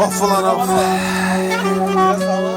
Of ulan of.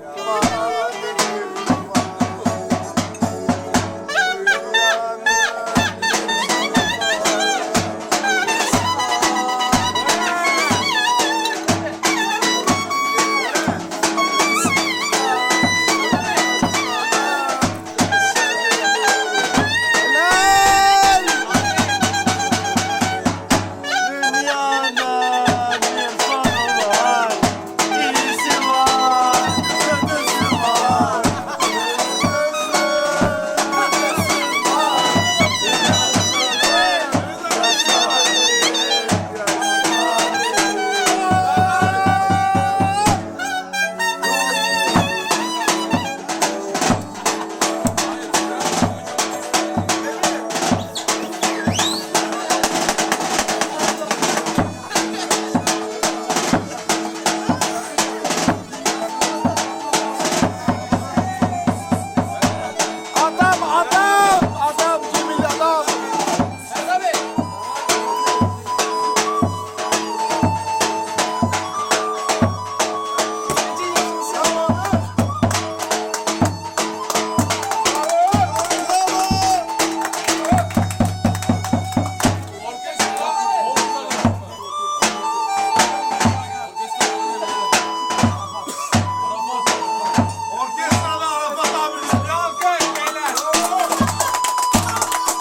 help.